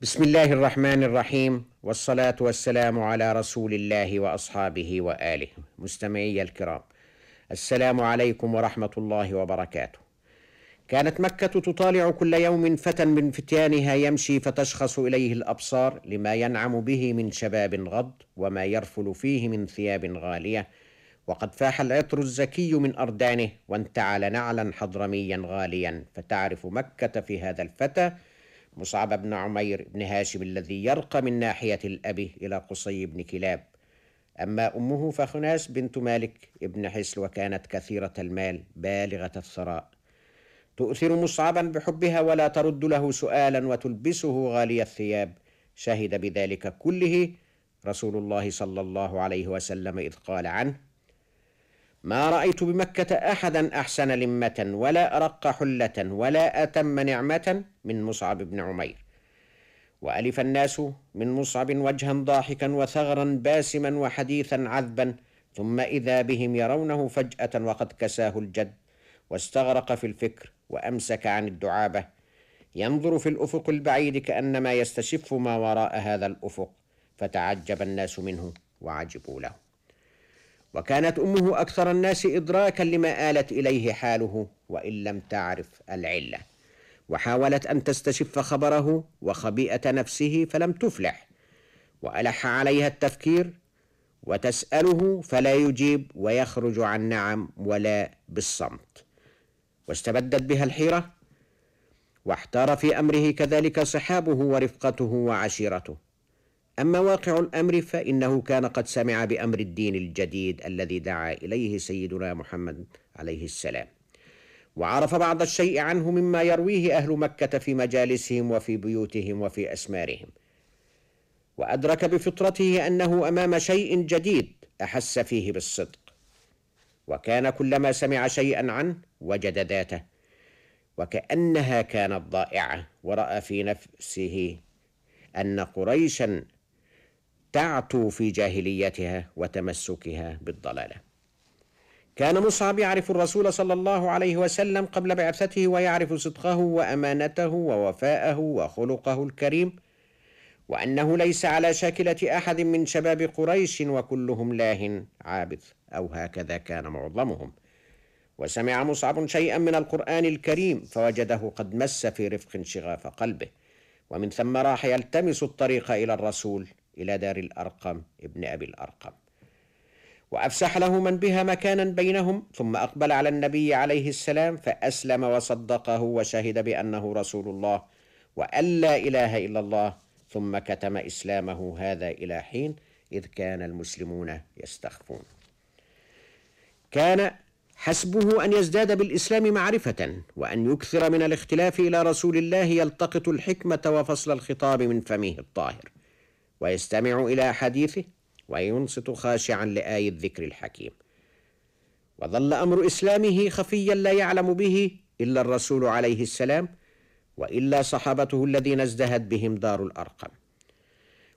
بسم الله الرحمن الرحيم والصلاة والسلام على رسول الله وأصحابه وآله مستمعي الكرام السلام عليكم ورحمة الله وبركاته كانت مكة تطالع كل يوم فتى من فتيانها يمشي فتشخص إليه الأبصار لما ينعم به من شباب غض وما يرفل فيه من ثياب غالية وقد فاح العطر الزكي من أردانه وانتعل نعلا حضرميا غاليا فتعرف مكة في هذا الفتى مصعب بن عمير بن هاشم الذي يرقى من ناحية الأب إلى قصي بن كلاب. أما أمه فخناس بنت مالك ابن حسل وكانت كثيرة المال بالغة الثراء. تؤثر مصعبا بحبها ولا ترد له سؤالا وتلبسه غالي الثياب. شهد بذلك كله رسول الله صلى الله عليه وسلم إذ قال عنه ما رأيت بمكة أحدا أحسن لمة ولا أرق حلة ولا أتم نعمة من مصعب بن عمير. وألف الناس من مصعب وجها ضاحكا وثغرا باسما وحديثا عذبا ثم إذا بهم يرونه فجأة وقد كساه الجد واستغرق في الفكر وأمسك عن الدعابة. ينظر في الأفق البعيد كأنما يستشف ما وراء هذا الأفق فتعجب الناس منه وعجبوا له. وكانت أمه أكثر الناس ادراكا لما آلت إليه حاله وإن لم تعرف العلة. وحاولت أن تستشف خبره وخبيئة نفسه فلم تفلح. وألح عليها التفكير وتسأله فلا يجيب ويخرج عن نعم ولا بالصمت. واستبدت بها الحيرة واحتار في أمره كذلك صحابه ورفقته وعشيرته. أما واقع الأمر فإنه كان قد سمع بأمر الدين الجديد الذي دعا إليه سيدنا محمد عليه السلام. وعرف بعض الشيء عنه مما يرويه أهل مكة في مجالسهم وفي بيوتهم وفي أسمارهم. وأدرك بفطرته أنه أمام شيء جديد أحس فيه بالصدق. وكان كلما سمع شيئا عنه وجد ذاته. وكأنها كانت ضائعة ورأى في نفسه أن قريشا تعتو في جاهليتها وتمسكها بالضلالة. كان مصعب يعرف الرسول صلى الله عليه وسلم قبل بعثته ويعرف صدقه وأمانته ووفاءه وخلقه الكريم وأنه ليس على شاكلة أحد من شباب قريش وكلهم لاه عابث أو هكذا كان معظمهم. وسمع مصعب شيئا من القرآن الكريم فوجده قد مس في رفق شغاف قلبه. ومن ثم راح يلتمس الطريق إلى الرسول إلى دار الأرقم ابن أبي الأرقم. وأفسح له من بها مكانا بينهم ثم أقبل على النبي عليه السلام فأسلم وصدقه وشهد بأنه رسول الله وأن لا إله إلا الله ثم كتم إسلامه هذا إلى حين إذ كان المسلمون يستخفون. كان حسبه أن يزداد بالإسلام معرفة وأن يكثر من الاختلاف إلى رسول الله يلتقط الحكمة وفصل الخطاب من فمه الطاهر. ويستمع إلى حديثه وينصت خاشعا لآي الذكر الحكيم. وظل أمر إسلامه خفيا لا يعلم به إلا الرسول عليه السلام وإلا صحابته الذين ازدهت بهم دار الأرقم.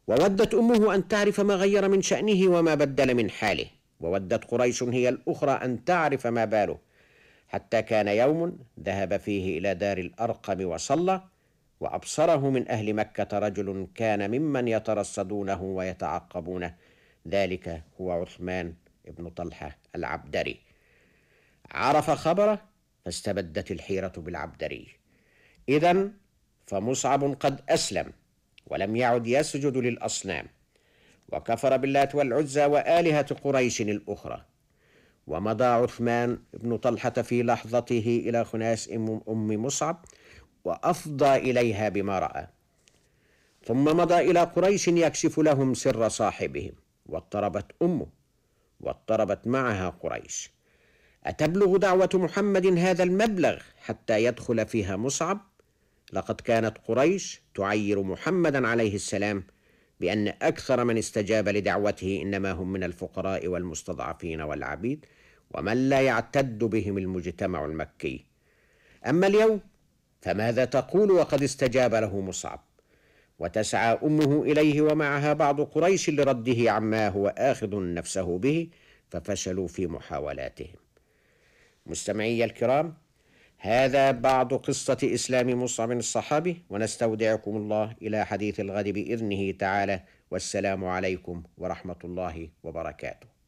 وودت أمه أن تعرف ما غير من شأنه وما بدل من حاله. وودت قريش هي الأخرى أن تعرف ما باله. حتى كان يوم ذهب فيه إلى دار الأرقم وصلى وأبصره من أهل مكة رجل كان ممن يترصدونه ويتعقبونه. ذلك هو عثمان بن طلحة العبدري. عرف خبره فاستبدت الحيرة بالعبدري. اذا فمصعب قد أسلم ولم يعد يسجد للأصنام. وكفر باللات والعزى وآلهة قريش الأخرى. ومضى عثمان بن طلحة في لحظته إلى خناس أم مصعب وأفضى إليها بما رأى. ثم مضى إلى قريش يكشف لهم سر صاحبهم. واضطربت أمه. واضطربت معها قريش. أتبلغ دعوة محمد هذا المبلغ حتى يدخل فيها مصعب؟ لقد كانت قريش تعير محمدا عليه السلام بأن أكثر من استجاب لدعوته إنما هم من الفقراء والمستضعفين والعبيد ومن لا يعتد بهم المجتمع المكي. أما اليوم فماذا تقول وقد استجاب له مصعب؟ وتسعى أمه إليه ومعها بعض قريش لرده عما هو آخذ نفسه به ففشلوا في محاولاتهم. مستمعي الكرام هذا بعض قصة إسلام مصعب الصحابي ونستودعكم الله إلى حديث الغد بإذنه تعالى والسلام عليكم ورحمة الله وبركاته.